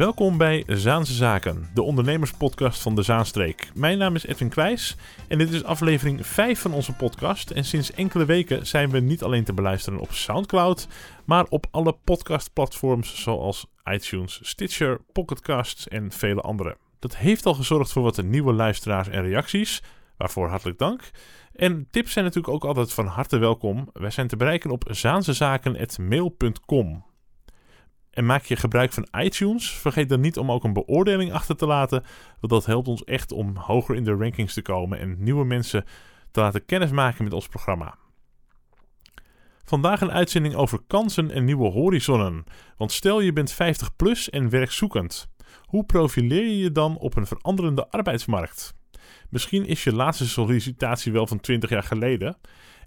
Welkom bij Zaanse Zaken, de ondernemerspodcast van de Zaanstreek. Mijn naam is Edwin Kwijs en dit is aflevering 5 van onze podcast. En sinds enkele weken zijn we niet alleen te beluisteren op Soundcloud, maar op alle podcastplatforms zoals iTunes, Stitcher, Pocketcasts en vele andere. Dat heeft al gezorgd voor wat nieuwe luisteraars en reacties, waarvoor hartelijk dank. En tips zijn natuurlijk ook altijd van harte welkom. Wij zijn te bereiken op zaansezaken.mail.com. En maak je gebruik van iTunes, vergeet dan niet om ook een beoordeling achter te laten. Want dat helpt ons echt om hoger in de rankings te komen en nieuwe mensen te laten kennismaken met ons programma. Vandaag een uitzending over kansen en nieuwe horizonnen. Want stel je bent 50 plus en werkzoekend. Hoe profileer je je dan op een veranderende arbeidsmarkt? Misschien is je laatste sollicitatie wel van 20 jaar geleden.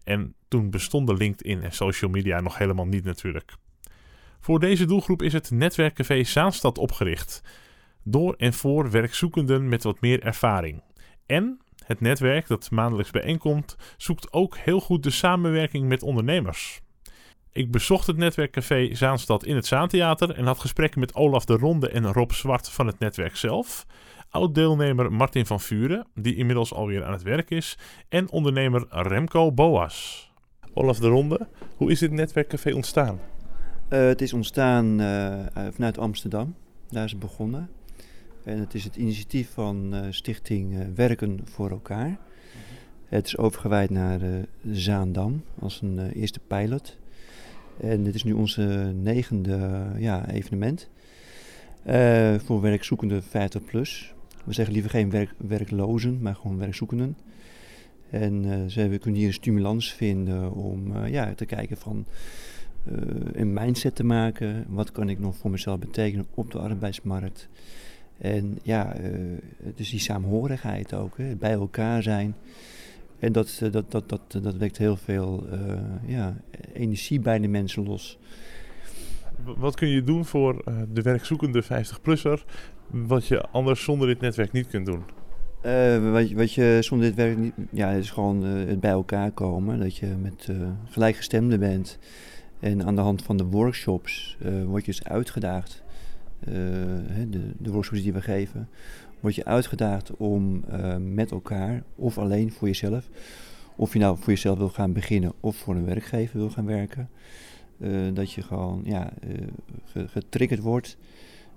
En toen bestonden LinkedIn en social media nog helemaal niet natuurlijk. Voor deze doelgroep is het netwerkcafé Zaanstad opgericht. Door en voor werkzoekenden met wat meer ervaring. En het netwerk dat maandelijks bijeenkomt, zoekt ook heel goed de samenwerking met ondernemers. Ik bezocht het netwerkcafé Zaanstad in het Zaantheater en had gesprekken met Olaf de Ronde en Rob Zwart van het netwerk zelf. Oud-deelnemer Martin van Vuren, die inmiddels alweer aan het werk is, en ondernemer Remco Boas. Olaf de Ronde, hoe is dit netwerkcafé ontstaan? Uh, het is ontstaan uh, vanuit Amsterdam. Daar is het begonnen. En het is het initiatief van Stichting Werken voor elkaar. Het is overgewijd naar Zaandam als een eerste pilot. En dit is nu onze negende ja, evenement. voor werkzoekenden 50 plus. We zeggen liever geen werk, werklozen, maar gewoon werkzoekenden. En uh, we kunnen hier een stimulans vinden om ja, te kijken van een mindset te maken. Wat kan ik nog voor mezelf betekenen op de arbeidsmarkt? En ja, dus die saamhorigheid ook, hè, bij elkaar zijn. En dat, dat, dat, dat, dat wekt heel veel ja, energie bij de mensen los. Wat kun je doen voor de werkzoekende 50-plusser wat je anders zonder dit netwerk niet kunt doen? Uh, wat, wat, je zonder dit werk niet... Ja, het is gewoon uh, het bij elkaar komen. Dat je met gelijkgestemden bent. En aan de hand van de workshops word je dus uitgedaagd. Hè, de, de, workshops die we geven. Word je uitgedaagd om met elkaar of alleen voor jezelf... Of je nou voor jezelf wil gaan beginnen of voor een werkgever wil gaan werken. dat je gewoon ja, getriggerd wordt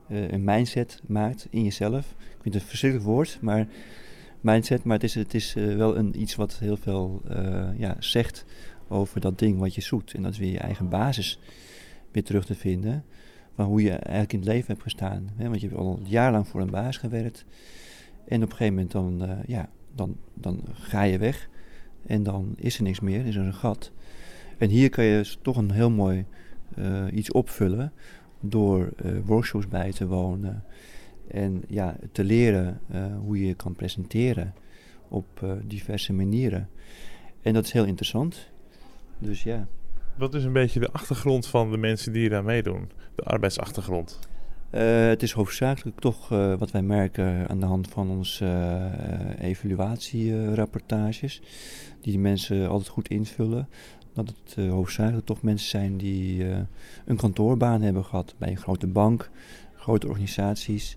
uh, een mindset maakt in jezelf. Ik vind het een verschrikkelijk woord, maar mindset, maar het is, het is uh, wel een, iets wat heel veel uh, ja, zegt over dat ding wat je zoekt. En dat is weer je eigen basis weer terug te vinden van hoe je eigenlijk in het leven hebt gestaan. Hè? Want je hebt al jarenlang voor een baas gewerkt. En op een gegeven moment dan, ja, dan, dan ga je weg. En dan is er niks meer, is er een gat. En hier kan je toch een heel mooi iets opvullen door uh, workshops bij te wonen en ja, te leren hoe je kan presenteren op diverse manieren. En dat is heel interessant. Dus ja. Wat is een beetje de achtergrond van de mensen die aan meedoen? De arbeidsachtergrond? het is hoofdzakelijk toch wat wij merken aan de hand van onze evaluatierapportages, die de mensen altijd goed invullen dat het hoofdzakelijk toch mensen zijn die een kantoorbaan hebben gehad bij een grote bank, grote organisaties.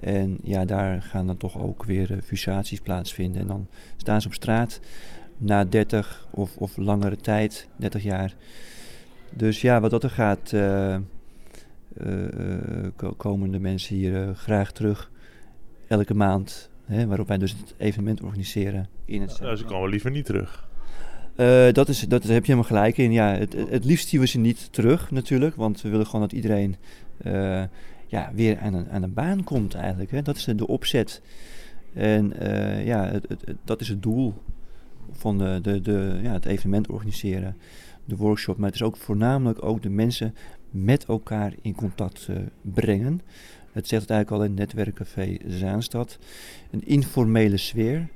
En ja, daar gaan dan toch ook weer fusaties plaatsvinden. En dan staan ze op straat na 30 of, of langere tijd, 30 jaar. Dus ja, wat dat er gaat, komen de mensen hier graag terug elke maand. Hè, waarop wij dus het evenement organiseren in het Nou, ze komen liever niet terug. Uh, dat, is, dat heb je helemaal gelijk in. Ja, het, het liefst zien we ze niet terug natuurlijk. Want we willen gewoon dat iedereen uh, ja, weer aan een, aan een baan komt eigenlijk. Hè. Dat is de, de opzet. En uh, ja, het, het, dat is het doel van de, de, de, ja, het evenement organiseren. De workshop. Maar het is ook voornamelijk ook de mensen met elkaar in contact brengen. Het zegt het eigenlijk al in Netwerkcafé Zaanstad. Een informele sfeer.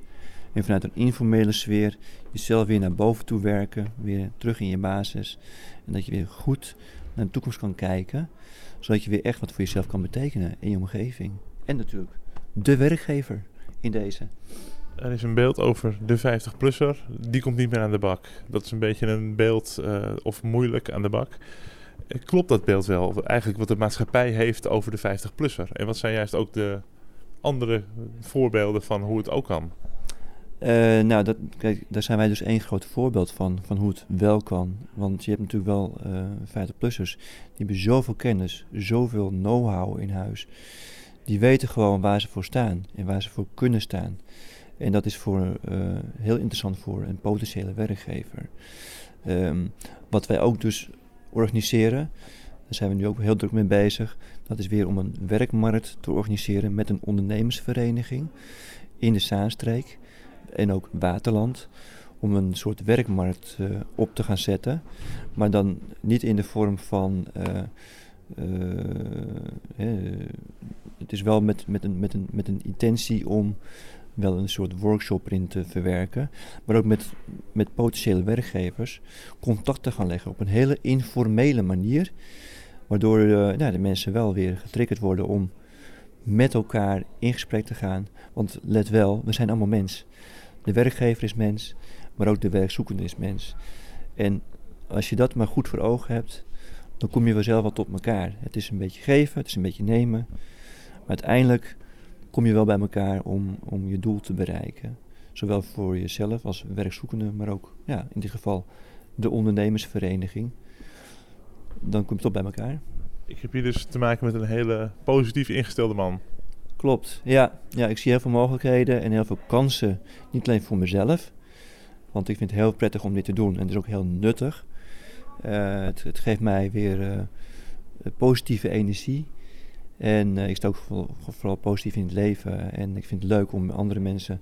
En vanuit een informele sfeer jezelf weer naar boven toe werken, weer terug in je basis. En dat je weer goed naar de toekomst kan kijken, zodat je weer echt wat voor jezelf kan betekenen in je omgeving. En natuurlijk de werkgever in deze. Er is een beeld over de 50-plusser, die komt niet meer aan de bak. Dat is een beetje een beeld, uh, of moeilijk aan de bak. Klopt dat beeld wel? Eigenlijk wat de maatschappij heeft over de 50-plusser? En wat zijn juist ook de andere voorbeelden van hoe het ook kan? Uh, nou, dat, kijk, daar zijn wij dus één groot voorbeeld van, van hoe het wel kan. Want je hebt natuurlijk wel uh, 50-plussers, die hebben zoveel kennis, zoveel know-how in huis. Die weten gewoon waar ze voor staan en waar ze voor kunnen staan. En dat is voor, uh, heel interessant voor een potentiële werkgever. Um, wat wij ook dus organiseren, daar zijn we nu ook heel druk mee bezig. Dat is weer om een werkmarkt te organiseren met een ondernemersvereniging in de Zaanstreek en ook Waterland. Om een soort werkmarkt uh, op te gaan zetten. Maar dan niet in de vorm van. Uh, het is wel met, met, een, met, een, met een intentie om wel een soort workshop erin te verwerken. Maar ook met, met potentiële werkgevers contact te gaan leggen op een hele informele manier. Waardoor uh, nou, de mensen wel weer getriggerd worden om met elkaar in gesprek te gaan. Want let wel, we zijn allemaal mens. De werkgever is mens, maar ook de werkzoekende is mens. En als je dat maar goed voor ogen hebt, dan kom je wel tot elkaar. Het is een beetje geven, het is een beetje nemen. Maar uiteindelijk kom je wel bij elkaar om, om je doel te bereiken. Zowel voor jezelf als werkzoekende, maar ook ja, in dit geval de ondernemersvereniging. Dan kom je toch bij elkaar. Ik heb hier dus te maken met een hele positief ingestelde man. Klopt, ja. ja. Ik zie heel veel mogelijkheden en heel veel kansen. Niet alleen voor mezelf, want ik vind het heel prettig om dit te doen en het is ook heel nuttig. Uh, het, het, geeft mij weer uh, positieve energie. En uh, ik sta ook vooral, positief in het leven. En ik vind het leuk om andere mensen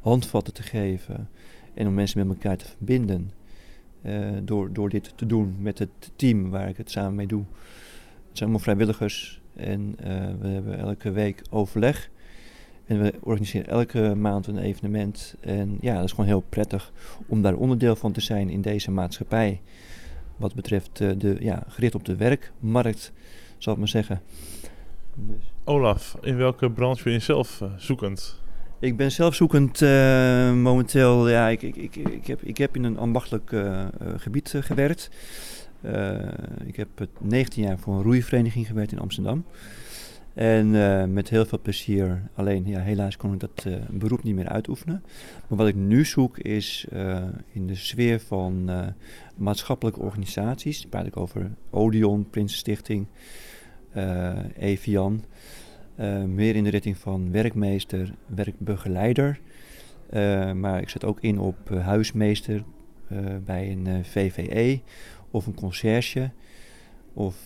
handvatten te geven. En om mensen met elkaar te verbinden. door, door dit te doen met het team waar ik het samen mee doe. Het zijn allemaal vrijwilligers en uh, we hebben elke week overleg. En we organiseren elke maand een evenement. En ja, dat is gewoon heel prettig om daar onderdeel van te zijn in deze maatschappij. Wat betreft de, ja, gericht op de werkmarkt, zal ik maar zeggen. Dus. Olaf, in welke branche ben je zelf uh, zoekend? Ik ben zelf zoekend momenteel. Ja, ik, ik, ik, ik, heb, ik heb in een ambachtelijk gebied gewerkt. Ik heb 19 jaar voor een roeivereniging gewerkt in Amsterdam. En uh, met heel veel plezier. Alleen ja, helaas kon ik dat uh, beroep niet meer uitoefenen. Maar wat ik nu zoek is in de sfeer van maatschappelijke organisaties. Dan praat ik over Odeon, Prinsenstichting, Evian. meer in de richting van werkmeester, werkbegeleider. maar ik zet ook in op huismeester bij een VVE of een conciërge. Of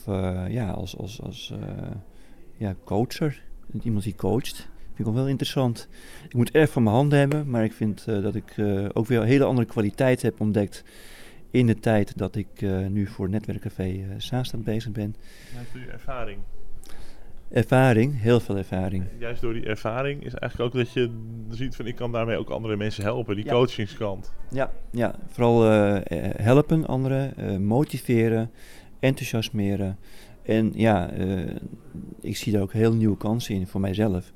ja, als, als, als ja, coacher. Iemand die coacht. Vind ik wel interessant. Ik moet erg van mijn handen hebben, maar ik vind dat ik ook weer een hele andere kwaliteit heb ontdekt in de tijd dat ik nu voor Netwerkcafé uh, Zaanstad bezig ben. Wat je ervaring? Ervaring, heel veel ervaring. Juist door die ervaring is eigenlijk ook dat je ziet van ik kan daarmee ook andere mensen helpen, die ja. coachingskant. Ja, ja vooral uh, helpen anderen, uh, motiveren, enthousiasmeren. En ja, ik zie daar ook heel nieuwe kansen in voor mijzelf.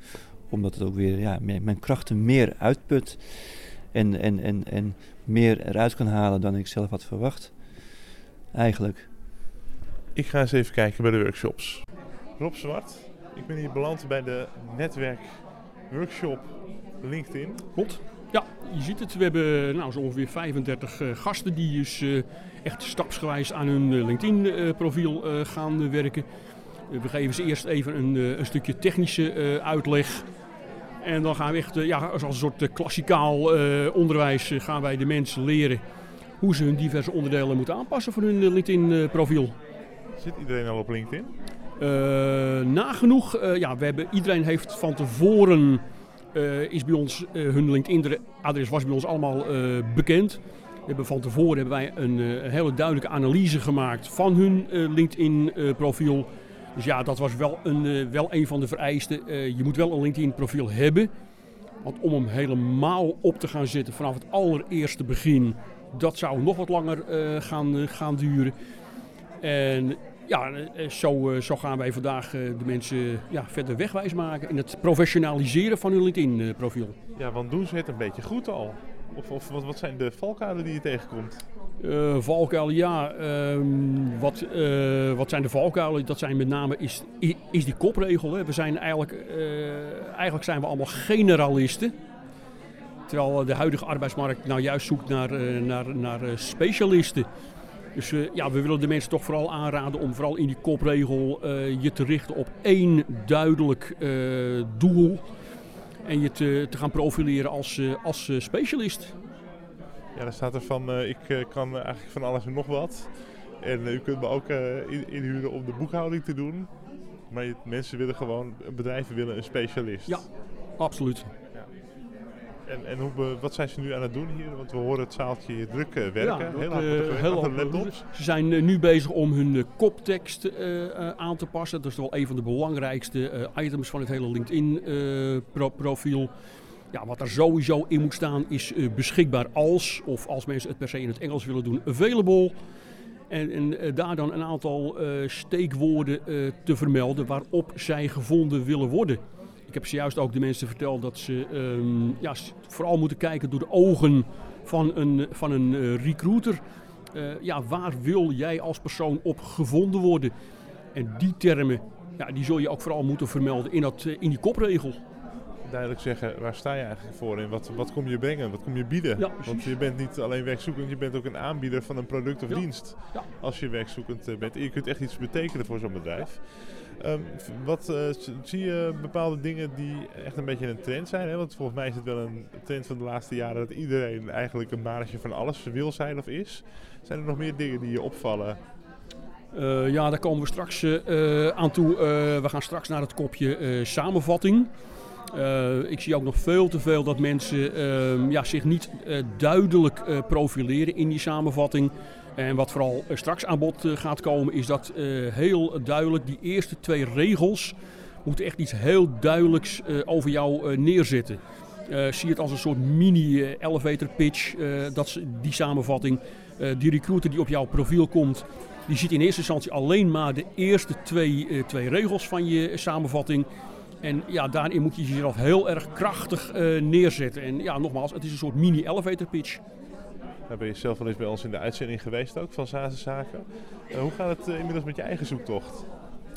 Omdat het ook weer ja, mijn krachten meer uitput en, en, en, en meer eruit kan halen dan ik zelf had verwacht. Eigenlijk. Ik ga eens even kijken bij de workshops. Rob Zwart. Ik ben hier beland bij de netwerkworkshop LinkedIn. Klopt. Ja, je ziet het. We hebben nou, zo ongeveer 35 uh, gasten die dus uh, echt stapsgewijs aan hun uh, LinkedIn-profiel gaan werken. we geven ze eerst even een, een stukje technische uitleg. En dan gaan we echt, ja, als een soort klassikaal onderwijs, gaan wij de mensen leren hoe ze hun diverse onderdelen moeten aanpassen voor hun LinkedIn-profiel. Zit iedereen al op LinkedIn? Uh, nagenoeg, uh, ja, we hebben, iedereen heeft van tevoren, uh, is bij ons, hun LinkedIn-adres was bij ons allemaal bekend. We hebben van tevoren hebben wij een, een, hele duidelijke analyse gemaakt van hun LinkedIn-profiel. Dus ja, dat was wel een, wel een van de vereisten. je moet wel een LinkedIn-profiel hebben. Want om hem helemaal op te gaan zetten vanaf het allereerste begin, dat zou nog wat langer gaan, gaan duren. En ja, eh, zo, eh, zo gaan wij vandaag eh, de mensen ja, verder wegwijs maken in het professionaliseren van hun LinkedIn-profiel. Ja, want doen ze het een beetje goed al? Of, of wat, wat zijn de valkuilen die je tegenkomt? Uh, valkuilen, ja. Ehm, wat, uh, wat zijn de valkuilen? Dat zijn met name is, is die kopregel. We zijn eigenlijk, uh, eigenlijk zijn we allemaal generalisten. Terwijl de huidige arbeidsmarkt nou juist zoekt naar, naar, naar specialisten. Dus ja, we willen de mensen toch vooral aanraden om vooral in die kopregel je te richten op één duidelijk doel. En je te, te gaan profileren als, als specialist. Ja, daar staat er van, uh, ik uh, kan eigenlijk van alles en nog wat. En uh, u kunt me ook inhuren om de boekhouding te doen. Maar je, mensen willen gewoon, bedrijven willen een specialist. Ja, absoluut. Ja. En, en hoe, wat zijn ze nu aan het doen hier? Want we horen het zaaltje hier druk werken. Ja, heel hard heel laptops. Ze zijn nu bezig om hun koptekst aan te passen. Dat is wel een van de belangrijkste items van het hele LinkedIn-profiel. Ja, wat er sowieso in moet staan is uh, beschikbaar als, of als mensen het per se in het Engels willen doen, available. En, en uh, daar dan een aantal uh, steekwoorden te vermelden waarop zij gevonden willen worden. Ik heb zojuist ook de mensen verteld dat ze um, ja, vooral moeten kijken door de ogen van een, van een recruiter. ja, waar wil jij als persoon op gevonden worden? En die termen, ja, die zul je ook vooral moeten vermelden in, dat, in die kopregel duidelijk zeggen waar sta je eigenlijk voor en wat, wat kom je brengen, wat kom je bieden. Want je bent niet alleen werkzoekend, je bent ook een aanbieder van een product of dienst. Ja. Als je werkzoekend eh, bent. En je kunt echt iets betekenen voor zo'n bedrijf. Um, wat uh, zie je bepaalde dingen die echt een beetje een trend zijn? Hè? Want volgens mij is het wel een trend van de laatste jaren dat iedereen eigenlijk een marge van alles wil zijn of is. Zijn er nog meer dingen die je opvallen? Uh, ja, daar komen we straks uh, aan toe. we gaan straks naar het kopje samenvatting. Uh, ik zie ook nog veel te veel dat mensen uh, ja, zich niet uh, duidelijk uh, profileren in die samenvatting. En wat vooral straks aan bod gaat komen, is dat heel duidelijk die eerste twee regels moeten echt iets heel duidelijks over jou neerzetten. zie het als een soort mini-elevator pitch, dat, die samenvatting. die recruiter die op jouw profiel komt, die ziet in eerste instantie alleen maar de eerste twee, twee regels van je samenvatting. En ja, daarin moet je jezelf heel erg krachtig uh, neerzetten. En ja, nogmaals, het is een soort mini-elevator pitch. Daar ben je zelf wel eens bij ons in de uitzending geweest ook van Zazenzaken. Uh, hoe gaat het uh, inmiddels met je eigen zoektocht?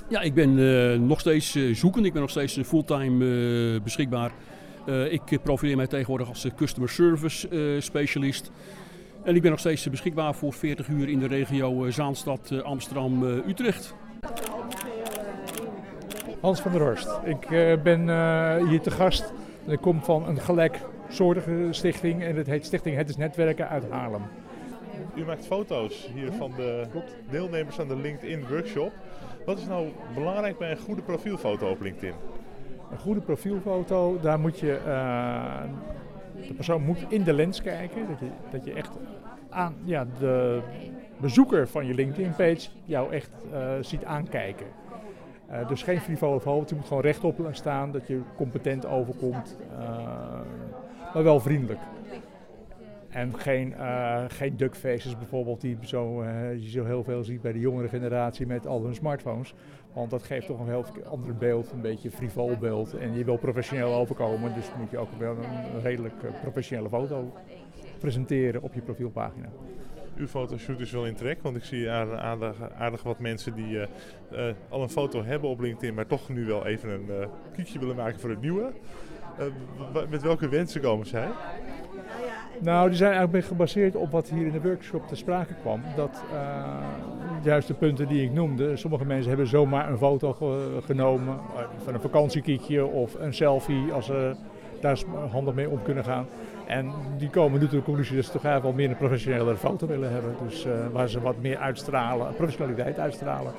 Ja, ik ben nog steeds zoekend. Ik ben nog steeds fulltime beschikbaar. ik profileer mij tegenwoordig als customer service specialist. En ik ben nog steeds beschikbaar voor 40 uur in de regio Zaanstad, Amsterdam, Utrecht. Hans van der Horst. Ik uh, ben uh, hier te gast. Ik kom van een gelijksoortige stichting en het heet Stichting Het is Netwerken uit Haarlem. U maakt foto's hier van de deelnemers aan de LinkedIn workshop. Wat is nou belangrijk bij een goede profielfoto op LinkedIn? Een goede profielfoto, daar moet je, uh, de persoon moet in de lens kijken. Dat je, dat je echt aan, ja, de bezoeker van je LinkedIn page jou echt ziet aankijken. Uh, dus geen frivole hoofd, je moet gewoon rechtop staan, dat je competent overkomt, uh, maar wel vriendelijk. En geen, uh, geen duckfaces bijvoorbeeld, die zo, je zo heel veel ziet bij de jongere generatie met al hun smartphones. Want dat geeft toch een heel ander beeld, een beetje frivol beeld. En je wil professioneel overkomen, dus moet je ook wel een redelijk professionele foto presenteren op je profielpagina uw fotoshoot is wel in trek. Want ik zie aardig, aardig wat mensen die uh, uh, al een foto hebben op LinkedIn, maar toch nu wel even een uh, kiekje willen maken voor het nieuwe. met welke wensen komen zij? Nou, die zijn eigenlijk gebaseerd op wat hier in de workshop te sprake kwam. Dat juist de punten die ik noemde. Sommige mensen hebben zomaar een foto genomen van een vakantiekiekje of een selfie als ze daar handig mee om kunnen gaan. En die komen nu tot de conclusie dat ze toch eigenlijk wel meer een professionele foto willen hebben. Dus uh, waar ze wat meer uitstralen, professionaliteit uitstralen.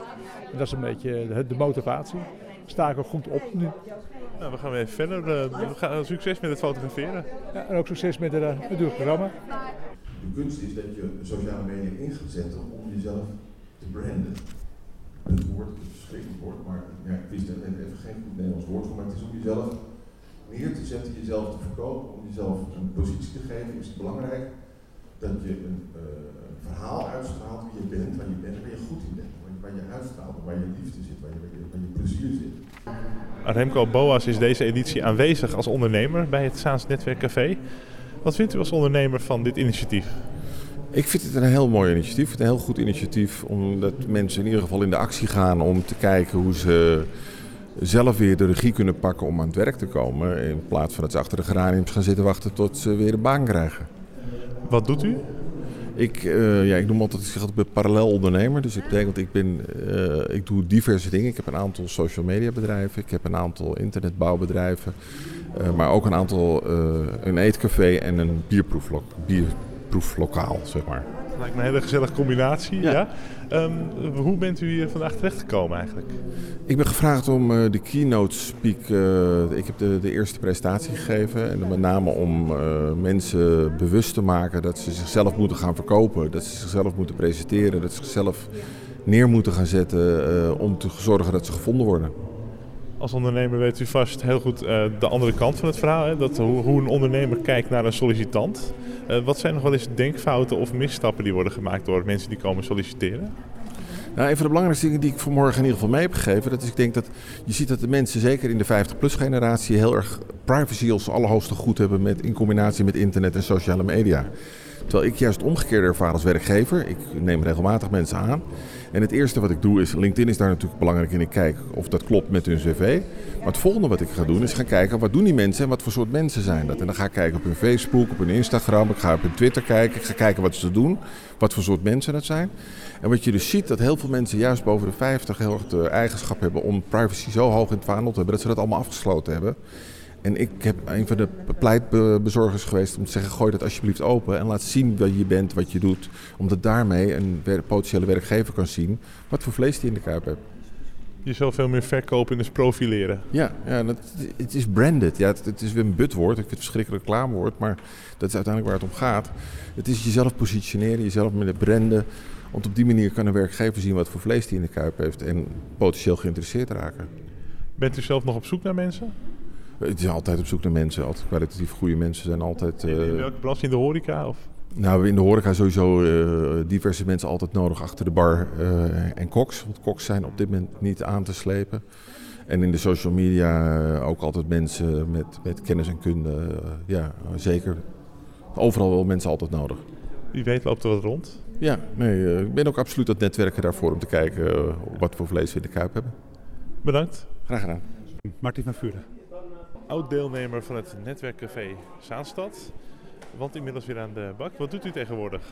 En dat is een beetje de, de motivatie. Sta ik ook goed op nu. Nou, we gaan weer verder. Uh, we gaan, succes met het fotograferen. Ja, en ook succes met, de, met het programma. De kunst is dat je sociale media in gaat zetten om jezelf te branden. Het woord, het is een verschrikkelijk woord, maar ja, ik wist er even geen goed Nederlands woord voor, maar het is om jezelf neer te zetten, jezelf te verkopen, om jezelf een positie te geven, is het belangrijk dat je een uh, verhaal uitstraalt wie je bent, waar je bent, waar je goed in bent, waar je, uitstraalt, waar je liefde zit, waar je, waar je, plezier zit. Remco Boas is deze editie aanwezig als ondernemer bij het Saans Netwerk Café. Wat vindt u als ondernemer van dit initiatief? Ik vind het een heel mooi initiatief. Een heel goed initiatief omdat mensen in ieder geval in de actie gaan om te kijken hoe ze zelf weer de regie kunnen pakken om aan het werk te komen. In plaats van dat ze achter de geraniums gaan zitten wachten tot ze weer een baan krijgen. Wat doet u? Ik, uh, ja, ik noem altijd, ik zeg altijd, parallel ondernemer. Dus dat betekent, ik, ben, uh, ik doe diverse dingen. Ik heb een aantal social media bedrijven. Ik heb een aantal internetbouwbedrijven. Uh, maar ook een aantal, een eetcafé en een bierproeflok, bierproeflokaal, zeg maar. Lijkt me een hele gezellige combinatie. Ja. ja. Um, hoe bent u hier vandaag terecht gekomen eigenlijk? Ik ben gevraagd om uh, de keynote speak. Uh, ik heb de, de, eerste presentatie gegeven. En met name om uh, mensen bewust te maken dat ze zichzelf moeten gaan verkopen. Dat ze zichzelf moeten presenteren. Dat ze zichzelf neer moeten gaan zetten om te zorgen dat ze gevonden worden. Als ondernemer weet u vast heel goed de andere kant van het verhaal. Hè? Dat, hoe, een ondernemer kijkt naar een sollicitant. wat zijn nog wel eens denkfouten of misstappen die worden gemaakt door mensen die komen solliciteren? Nou, een van de belangrijkste dingen die ik vanmorgen in ieder geval mee heb gegeven, dat is ik denk dat je ziet dat de mensen, zeker in de 50-plus generatie, heel erg privacy als allerhoogste goed hebben met, in combinatie met internet en sociale media. Terwijl ik juist omgekeerde ervaar als werkgever. Ik neem regelmatig mensen aan. En het eerste wat ik doe is, LinkedIn is daar natuurlijk belangrijk in. Ik kijk of dat klopt met hun cv. Maar het volgende wat ik ga doen is gaan kijken wat doen die mensen en wat voor soort mensen zijn dat. En dan ga ik kijken op hun Facebook, op hun Instagram, ik ga op hun Twitter kijken. Ik ga kijken wat ze doen, wat voor soort mensen dat zijn. En wat je dus ziet, dat heel veel mensen juist boven de 50 heel erg de eigenschap hebben om privacy zo hoog in het vaandel te hebben dat ze dat allemaal afgesloten hebben. En ik heb een van de pleitbezorgers geweest om te zeggen: gooi dat alsjeblieft open en laat zien wie je bent, wat je doet. Omdat daarmee een potentiële werkgever kan zien wat voor vlees die in de kuip hebt. Je zal veel meer verkopen en dus profileren. Ja, ja dat, het is branded. Ja, het, het, is weer een butwoord. Ik vind het een verschrikkelijk reclamewoord, maar dat is uiteindelijk waar het om gaat. Het is jezelf positioneren, jezelf met de branden. Want op die manier kan een werkgever zien wat voor vlees die in de kuip heeft en potentieel geïnteresseerd raken. Bent u zelf nog op zoek naar mensen? Het is altijd op zoek naar mensen. Altijd kwalitatief goede mensen zijn altijd... In, in welke branche? In de horeca? Of? Nou, in de horeca sowieso uh, diverse mensen altijd nodig achter de bar uh, en koks. Want koks zijn op dit moment niet aan te slepen. En in de social media uh, ook altijd mensen met, met kennis en kunde. ja, zeker. Overal wel mensen altijd nodig. Wie weet loopt er wat rond? Ja, nee, ik ben ook absoluut dat netwerken daarvoor om te kijken wat voor vlees we in de kuip hebben. Bedankt. Graag gedaan. Martin van Vuren oud-deelnemer van het netwerkcafé Zaanstad. Want inmiddels weer aan de bak. Wat doet u tegenwoordig?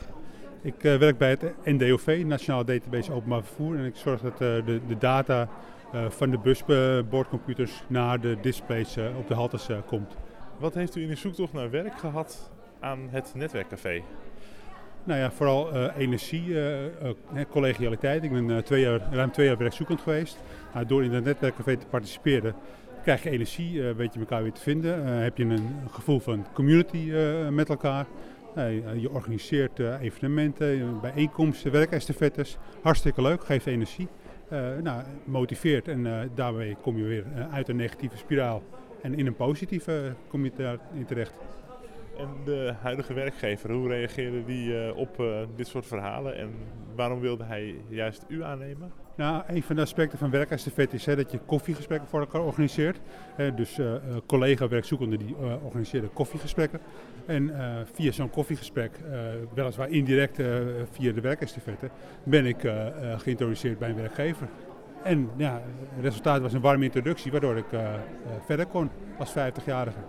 Ik uh, werk bij het NDOV, Nationale Database Openbaar Vervoer. En ik zorg dat uh, de, de, data uh, van de busboordcomputers naar de displays op de haltes komt. Wat heeft u in uw zoektocht naar werk gehad aan het netwerkcafé? Nou ja, vooral energie, collegialiteit. Ik ben twee jaar, ruim twee jaar werkzoekend geweest. Door in het netwerkcafé te participeren krijg je energie, uh, weet je elkaar weer te vinden. Uh, heb je een gevoel van community uh, met elkaar. je organiseert evenementen, bijeenkomsten, werkestafettes. Hartstikke leuk, geeft energie. nou, motiveert en daarmee kom je weer uit een negatieve spiraal. En in een positieve kom je daarin terecht. En de huidige werkgever, hoe reageerde die op dit soort verhalen en waarom wilde hij juist u aannemen? Nou, een van de aspecten van werkestafette is hè, dat je koffiegesprekken voor elkaar organiseert. dus uh, collega-werkzoekenden die uh, koffiegesprekken. En via zo'n koffiegesprek, weliswaar indirect via de werkestafette, ben ik geïntroduceerd bij een werkgever. En ja, het resultaat was een warme introductie, waardoor ik verder kon als 50-jarige.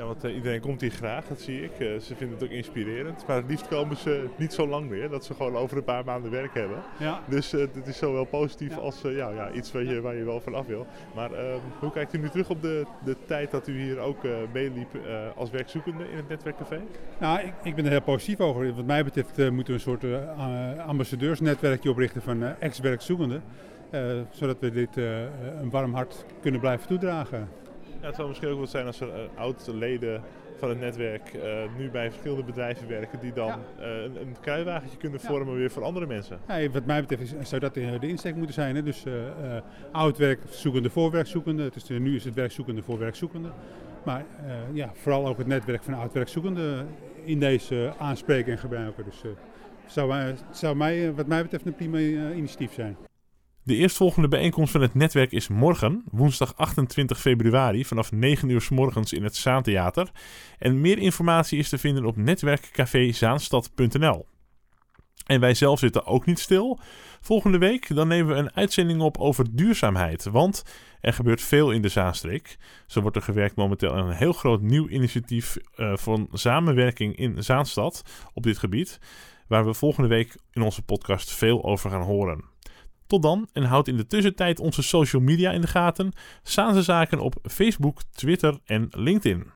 Ja, want uh, iedereen komt hier graag, dat zie ik. Uh, ze vinden het ook inspirerend. Maar het liefst komen ze niet zo lang meer. Dat ze gewoon over een paar maanden werk hebben. Ja. Dus uh, dit is zowel positief ja. als ja, ja, iets waar je, waar je wel van af wil. Maar ehm, hoe kijkt u nu terug op de, de tijd dat u hier ook meeliep als werkzoekende in het netwerkcafé? Nou, ik, ik ben er heel positief over. Wat mij betreft moeten we een soort ambassadeursnetwerkje oprichten van ex-werkzoekenden. zodat we dit een warm hart kunnen blijven toedragen. Ja, het zou misschien ook wat zijn als er uh, oud-leden van het netwerk uh, nu bij verschillende bedrijven werken die dan ja. uh, een, een kruiwagentje kunnen vormen weer voor andere mensen. Ja, wat mij betreft is, zou dat de, de insteek moeten zijn. Hè? Dus oud werkzoekende voor werkzoekende. Is, nu is het werkzoekende voor werkzoekende. Maar ja, vooral ook het netwerk van oud werkzoekenden in deze aanspreken en gebruiken. Dus zou, zou mij, wat mij betreft een prima initiatief zijn. De eerstvolgende bijeenkomst van het netwerk is morgen, woensdag 28 februari, vanaf 9 uur s morgens in het Zaantheater. En meer informatie is te vinden op netwerkcafézaanstad.nl. En wij zelf zitten ook niet stil. Volgende week dan nemen we een uitzending op over duurzaamheid. Want er gebeurt veel in de Zaanstreek. Zo wordt er gewerkt momenteel aan een heel groot nieuw initiatief uh, voor samenwerking in Zaanstad op dit gebied. Waar we volgende week in onze podcast veel over gaan horen. Tot dan en houd in de tussentijd onze social media in de gaten. Zaanse Zaken op Facebook, Twitter en LinkedIn.